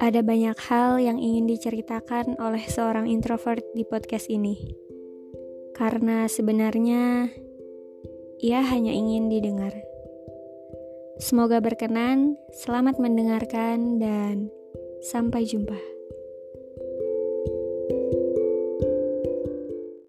Ada banyak hal yang ingin diceritakan oleh seorang introvert di podcast ini, karena sebenarnya ia hanya ingin didengar. Semoga berkenan, selamat mendengarkan, dan sampai jumpa. thank you